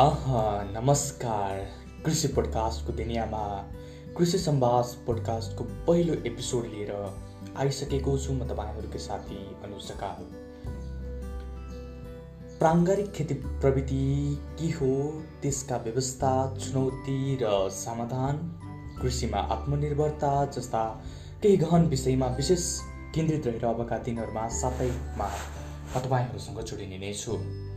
अह नमस्कार कृषि पोडकास्टको दुनियाँमा कृषि सम्वाद पोडकास्टको पहिलो एपिसोड लिएर आइसकेको छु म तपाईँहरूकै साथी अनुज सकाल प्राङ्गारिक खेती प्रविधि के हो त्यसका व्यवस्था चुनौती र समाधान कृषिमा आत्मनिर्भरता जस्ता केही गहन विषयमा विशेष केन्द्रित रहेर अबका दिनहरूमा साथैमा म तपाईँहरूसँग जोडिने नै छु।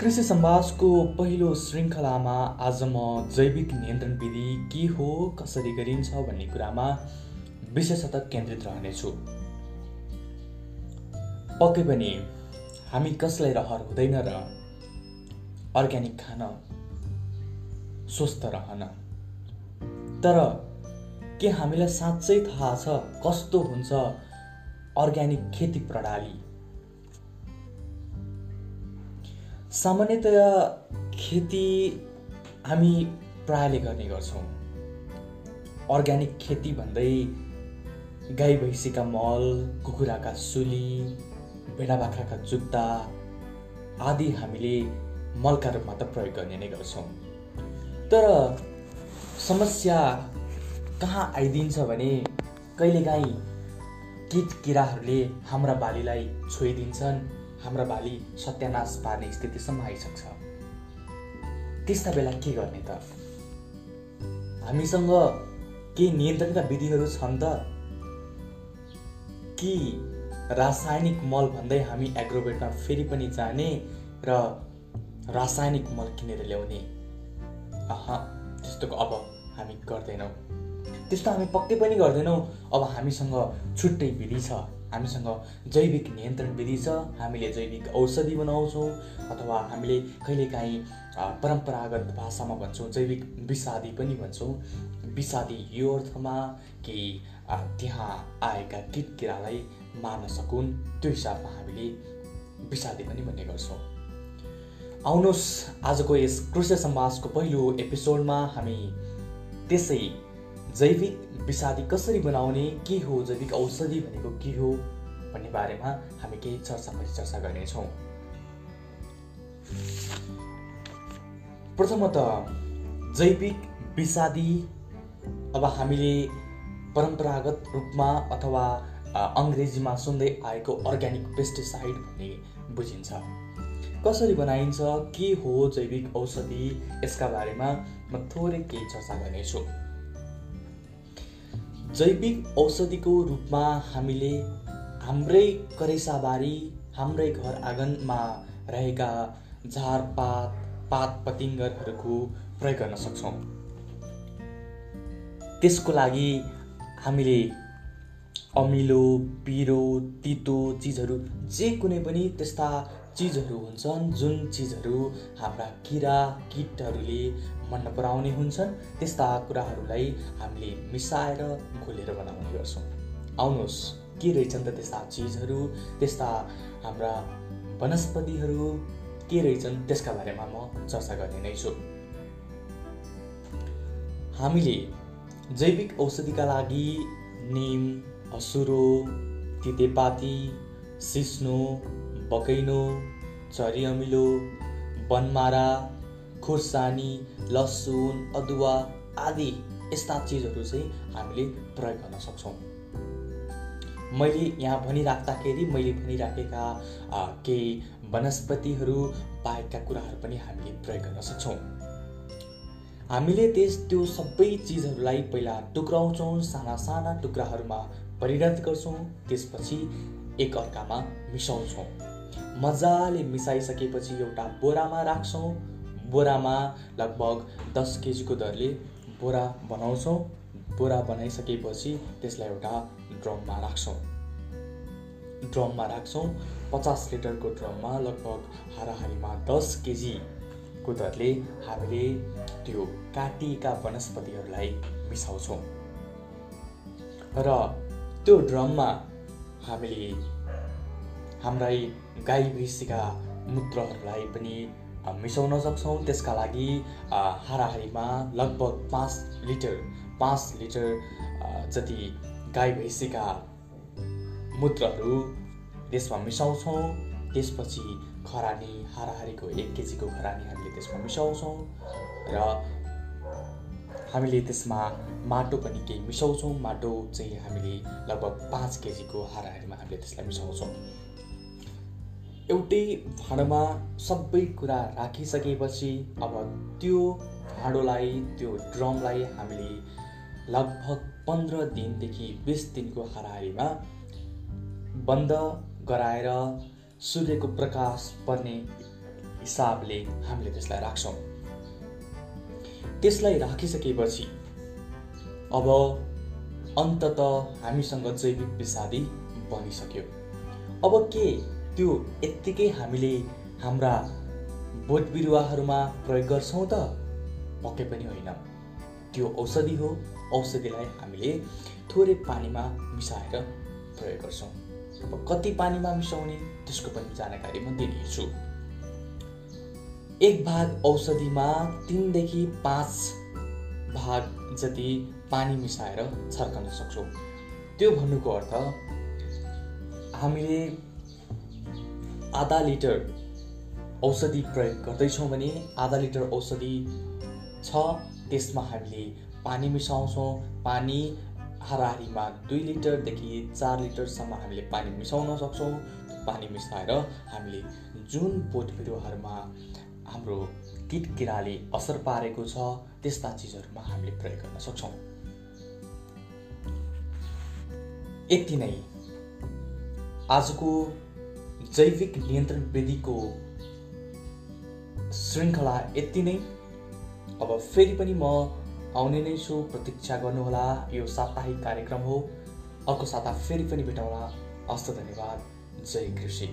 कृषि सम्वासको पहिलो श्रृङ्खलामा आज म जैविक नियन्त्रण विधि के हो कसरी गरिन्छ भन्ने कुरामा विशेषतः केन्द्रित रहनेछु। पक्कै पनि हामी कसलाई रहर हुँदैन र अर्ग्यानिक खान स्वस्थ रहन। तर के हामीलाई साँच्चै थाहा छ कस्तो हुन्छ अर्ग्यानिक खेती प्रणाली? सामान्यतया खेती हामी प्रायले गर्ने गर्छौँ। अर्ग्यानिक खेती भन्दै गाई भैँसीका मल कुखुराका सुली भेडा बाख्राका जुत्ता आदि हामीले मलका रूपमा त प्रयोग गर्ने नै गर्छौँ। तर समस्या कहाँ आइदिन्छ भने कहिलेकाहीँ किट किराहरूले हाम्रा बालीलाई छोइदिन्छन् हाम्रा बाली सत्यानाश पार्ने स्थितिसम्म आइसक्छ। त्यस्ता बेला के गर्ने त? हामीसँग के नियन्त्रणका विधिहरू छन् त? कि रासायनिक मल भन्दै हामी एग्रोबेटमा फेरि पनि जाने र रासायनिक मल किनेर ल्याउने? अह त्यस्तोको अब हामी गर्दैनौँ। त्यस्तो हामी पक्कै पनि गर्दैनौँ। अब हामीसँग छुट्टै विधि छ। हामीसँग जैविक नियन्त्रण विधि छ। हामीले जैविक औषधि बनाउँछौँ अथवा हामीले कहिलेकाहीँ परम्परागत भाषामा भन्छौँ जैविक विषादी पनि भन्छौँ। विषादी यो अर्थमा कि त्यहाँ आएका किट किरालाई मार्न सकुन् त्यो हिसाबमा हामीले विषादी पनि भन्ने गर्छौँ। आउनुहोस् आजको यस कृषि समाजको पहिलो एपिसोडमा हामी त्यसै जैविक विषादी कसरी बनाउने के हो जैविक औषधि भनेको के हो भन्ने बारेमा हामी केही चर्चा परिचर्चा गर्नेछौँ। प्रथमतः जैविक विषादी अब हामीले परम्परागत रूपमा अथवा अङ्ग्रेजीमा सुन्दै आएको अर्ग्यानिक पेस्टिसाइड भन्ने बुझिन्छ। कसरी बनाइन्छ के हो जैविक औषधि यसका बारेमा म थोरै केही चर्चा गर्नेछु। जैविक औषधिको रूपमा हामीले हाम्रै करेसाबारी हाम्रै घर आँगनमा रहेका झारपात पात पतिङ्गरहरूको प्रयोग गर्न सक्छौँ। त्यसको लागि हामीले अमिलो पिरो तितो चिजहरू जे कुनै पनि त्यस्ता चिजहरू हुन्छन् जुन चिजहरू हाम्रा किरा किटहरूले मन नपराउने हुन्छन् त्यस्ता कुराहरूलाई हामीले मिसाएर घोलेर बनाउने गर्छौँ। आउनुहोस् के रहेछन् त त्यस्ता चिजहरू त्यस्ता हाम्रा वनस्पतिहरू के रहेछन् त्यसका बारेमा म चर्चा गर्ने नै छु। हामीले जैविक औषधिका लागि निम हसुरो तितेपाती सिस्नो बकैनो चरी अमिलो बनमारा खुर्सानी लसुन अदुवा आदि यस्ता चिजहरू चाहिँ हामीले प्रयोग गर्न सक्छौँ। मैले यहाँ भनिराख्दाखेरि मैले भनिराखेका केही वनस्पतिहरू बाहेकका कुराहरू पनि हामीले प्रयोग गर्न सक्छौँ। हामीले त्यस त्यो सबै चिजहरूलाई पहिला टुक्राउँछौँ साना साना टुक्राहरूमा परिणत गर्छौँ त्यसपछि एक अर्कामा मिसाउँछौँ। मजाले मिसाइसकेपछि एउटा बोरामा राख्छौँ। बोरामा लगभग दस केजीको दरले बोरा बनाउँछौँ। बोरा बनाइसकेपछि त्यसलाई एउटा ड्रममा राख्छौँ। ड्रममा राख्छौँ। पचास लिटरको ड्रममा लगभग हाराहारीमा दस केजीको दरले हामीले त्यो काटिएका वनस्पतिहरूलाई मिसाउँछौँ। र त्यो ड्रममा हामीले हाम्रै गाई भैँसीका मूत्रहरूलाई पनि मिसाउन सक्छौँ। त्यसका लागि हाराहारीमा लगभग पाँच लिटर पाँच लिटर जति गाई भैँसीका मूत्रहरू त्यसमा मिसाउँछौँ। त्यसपछि खरानी हाराहारीको एक केजीको खरानी हामीले त्यसमा मिसाउँछौँ र हामीले त्यसमा माटो पनि केही मिसाउँछौँ। माटो चाहिँ हामीले लगभग पाँच केजीको हाराहारीमा हामीले त्यसलाई मिसाउँछौँ। एउटै भाँडोमा सबै कुरा राखिसकेपछि अब त्यो भाँडोलाई त्यो ड्रमलाई हामीले लगभग पन्ध्र दिनदेखि बिस दिनको हाराहारीमा बन्द गराएर सूर्यको प्रकाश पर्ने हिसाबले हामीले त्यसलाई राख्छौँ। त्यसलाई राखिसकेपछि अब अन्तत हामीसँग जैविक विषादी बनिसक्यो। अब के त्यो यत्तिकै हामीले हाम्रा बोट बिरुवाहरूमा प्रयोग गर्छौँ त? पक्कै पनि होइन। त्यो औषधि हो औषधिलाई हामीले थोरै पानीमा मिसाएर प्रयोग गर्छौँ। अब कति पानीमा मिसाउने त्यसको पनि जानकारी म दिनेछु। एक भाग औषधिमा तिनदेखि पाँच भाग जति पानी मिसाएर छर्कन सक्छौँ। त्यो भन्नुको अर्थ हामीले आधा लिटर औषधि प्रयोग गर्दैछौँ भने आधा लिटर औषधि छ। त्यसमा हामीले पानी मिसाउँछौँ। पानी हाराहारीमा दुई लिटरदेखि चार लिटरसम्म हामीले पानी मिसाउन सक्छौँ। पानी मिसाएर हामीले जुन बोट बिरुवाहरूमा हाम्रो किट किराले असर पारेको छ त्यस्ता चिजहरूमा हामीले प्रयोग गर्न सक्छौँ। यति नै। आजको जैविक नियन्त्रण विधिको श्रृङ्खला यति नै अब फेरि पनि म आउने नै छु प्रतीक्षा गर्नुहोला यो साप्ताहिक कार्यक्रम हो अर्को साता फेरि पनि भेटौँला हस्त धन्यवाद जय कृषि